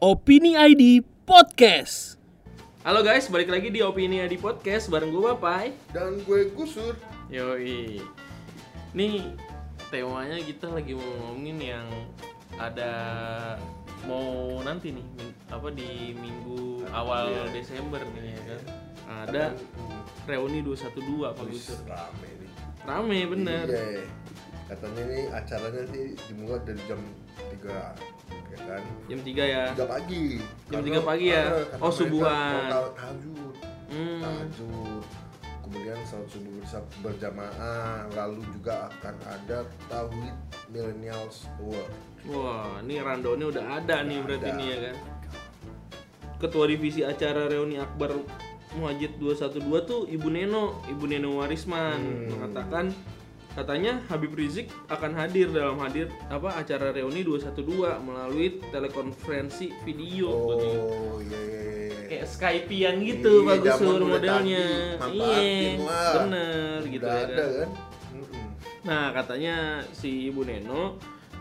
Opini ID Podcast. Halo guys, balik lagi di Opini di Podcast bareng gue Bapai. dan gue gusur Yoi. Nih temanya kita lagi mau ngomongin yang ada mau nanti nih apa di minggu awal Desember nih ya kan. Ada reuni 212 Pak Gusur. rame nih Rame bener. iya katanya nih acaranya sih dimulai dari jam 3 ya kan Jam 3 ya. 3 pagi Jam Karena- 3 pagi ya? karena Oh, subuhan. mau tahajud Hmm. tahajud kemudian salat subuh berjamaah lalu juga akan ada tauhid millennials award Wah, ini randonnya udah ada nih Udah berarti ada. nih ya kan. Ketua divisi acara reuni Akbar Muhajid 212 tuh Ibu Neno, Ibu Neno Warisman Hmm. mengatakan katanya Habib Rizik akan hadir dalam hadir apa acara reuni 212 melalui telekonferensi video. Oh iya iya iya kayak Skypean gitu Iya, bagus modelnya. iya bener gitu udah ya ada kan. kan. Nah, katanya si Ibu Neno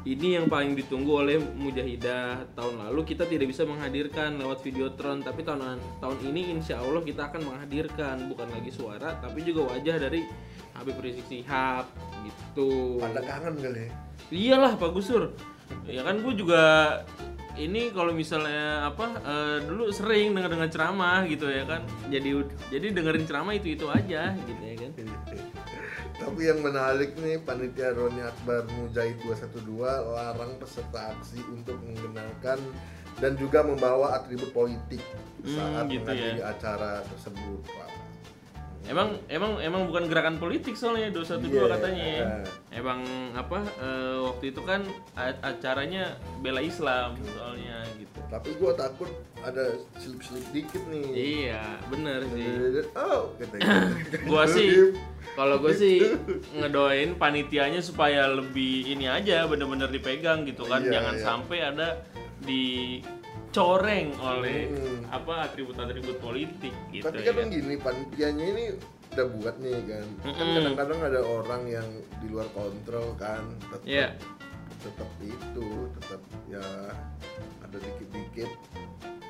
ini yang paling ditunggu oleh Mujahidah tahun lalu kita tidak bisa menghadirkan lewat videotron tapi tahun tahun ini insya Allah kita akan menghadirkan. Bukan lagi suara tapi juga wajah dari Habib Rizik Sihab gitu. pada kangen kali ya Iyalah Pak Gusur. Ya kan gue juga ini kalau misalnya apa eh, dulu sering dengar dengar ceramah gitu ya kan. Jadi jadi dengerin ceramah itu itu aja gitu ya kan. Tapi yang menarik nih panitia Roni Akbar Mujahid 212 larang peserta aksi untuk mengenalkan dan juga membawa atribut politik Hmm, saat gitu menghadiri ya. acara tersebut. Wah. Emang emang emang bukan gerakan politik soalnya 212 Iya. katanya ya. Emang apa eh, waktu itu kan acaranya bela Islam soalnya gitu. Tapi gua takut ada slip-slip dikit nih. Iya, bener sih. Oh, gitu. Gua sih kalau gue sih ngedoain panitianya supaya lebih ini aja bener-bener dipegang gitu kan. Iya, Jangan iya. sampai ada dicoreng oleh Hmm. apa atribut-atribut politik gitu. Tapi ya kadang gini panitianya ini udah buat nih kan. Kan kadang-kadang ada orang yang di luar kontrol kan. Tetap, Iya. tetap itu, tetap ya ada dikit-dikit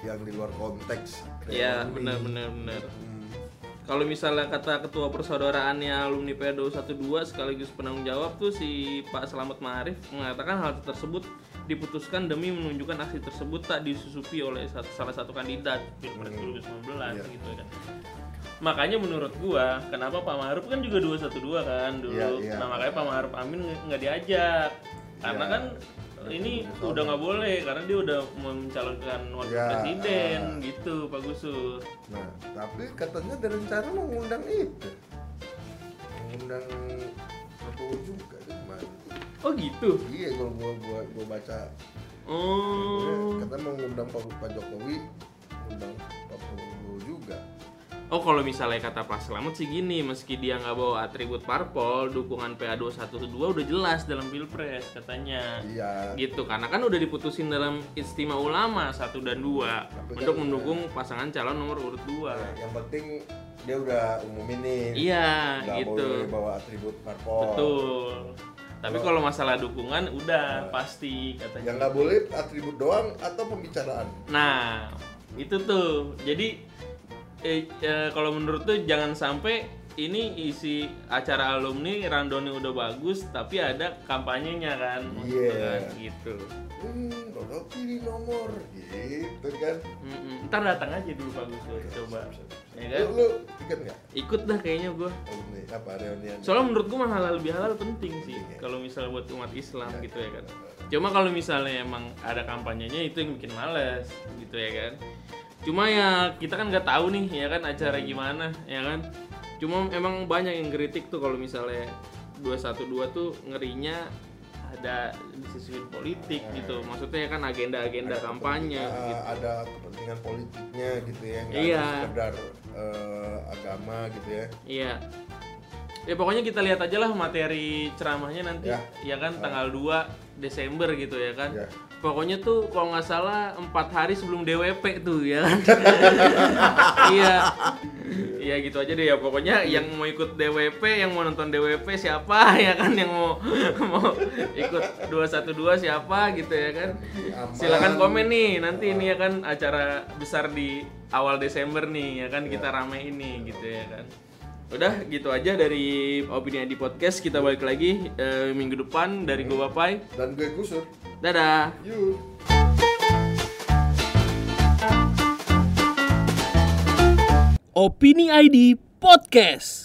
yang di luar konteks. Iya, reuni. benar benar benar. Hmm. Kalau misalnya kata ketua persaudaraannya alumni PDO 12 sekaligus penanggung jawab tuh si Pak Selamat Ma'arif mengatakan hal tersebut diputuskan demi menunjukkan aksi tersebut tak disusupi oleh satu- salah satu kandidat Pilpres Hmm. 2019 Iya. gitu kan. Makanya menurut gua, kenapa Pak Ma'ruf kan juga 212 kan dulu. Iya, iya. Nah, makanya Pak Ma'ruf Amin nggak diajak. Karena Iya. kan ini udah nggak boleh karena dia udah mencalonkan wakil Iya, presiden ah. gitu Pak Gusur. Nah, tapi katanya ada rencana mengundang itu. Mengundang Oh gitu. Iya, kalau gua, gua, gua baca Oh. katanya mau ngundang Pak, Pak Jokowi, ngundang Pak Prabowo juga. Oh kalau misalnya kata Pak Selamat sih gini, meski dia nggak bawa atribut parpol, dukungan PA 212 udah jelas dalam pilpres katanya. Iya. Gitu, karena kan udah diputusin dalam istimewa ulama 1 dan 2 Tapi untuk kan, mendukung pasangan calon nomor urut 2. Nah, yang penting dia udah umumin nih. Iya, Nggak gitu. boleh bawa atribut parpol. Betul. Tapi Kalau- kalau masalah dukungan udah Nah. pasti Yang katanya. nggak boleh atribut doang atau pembicaraan. Nah, itu tuh. Jadi eh, eh, kalau menurut tuh jangan sampai ini isi acara alumni randonnya udah bagus tapi ada kampanyenya kan. Iya. kan, gitu. Hmm, Dodo pilih nomor gitu kan. Mm-mm. Ntar datang aja dulu Pak Gus coba. Ya kan? Lu, lu tiket nggak? Ikut dah kayaknya gua. Alumni apa reunian? Soalnya menurut gua mah halal lebih halal penting sih Iya. kalau misalnya buat umat Islam gitu ya kan. Cuma kalau misalnya emang ada kampanyenya itu yang bikin males gitu ya kan. Cuma ya kita kan nggak tahu nih ya kan acara gimana ya kan. Cuma emang banyak yang kritik tuh kalau misalnya 212 tuh ngerinya ada disisuin politik gitu. Maksudnya kan agenda-agenda kampanye gitu. ada kepentingan politiknya gitu ya nggak Iya. ada sekedar eh, agama gitu ya Iya. Ya pokoknya kita lihat aja lah materi ceramahnya nanti Ya. ya, kan tanggal 2 Desember gitu ya kan. Ya. Pokoknya tuh kalau nggak salah empat hari sebelum DWP tuh ya kan. Iya. Iya gitu aja deh ya pokoknya yang mau ikut DWP, yang mau nonton DWP siapa ya kan yang mau mau ikut 212 siapa gitu ya kan. Aman. Silakan komen nih nanti ini ya kan acara besar di awal Desember nih ya kan kita rame ini gitu ya kan. Udah gitu aja dari opini di podcast kita balik lagi eh, minggu depan dari gue Bapai. Dan gue gusur. Dadah. Yuk. Opini ID Podcast.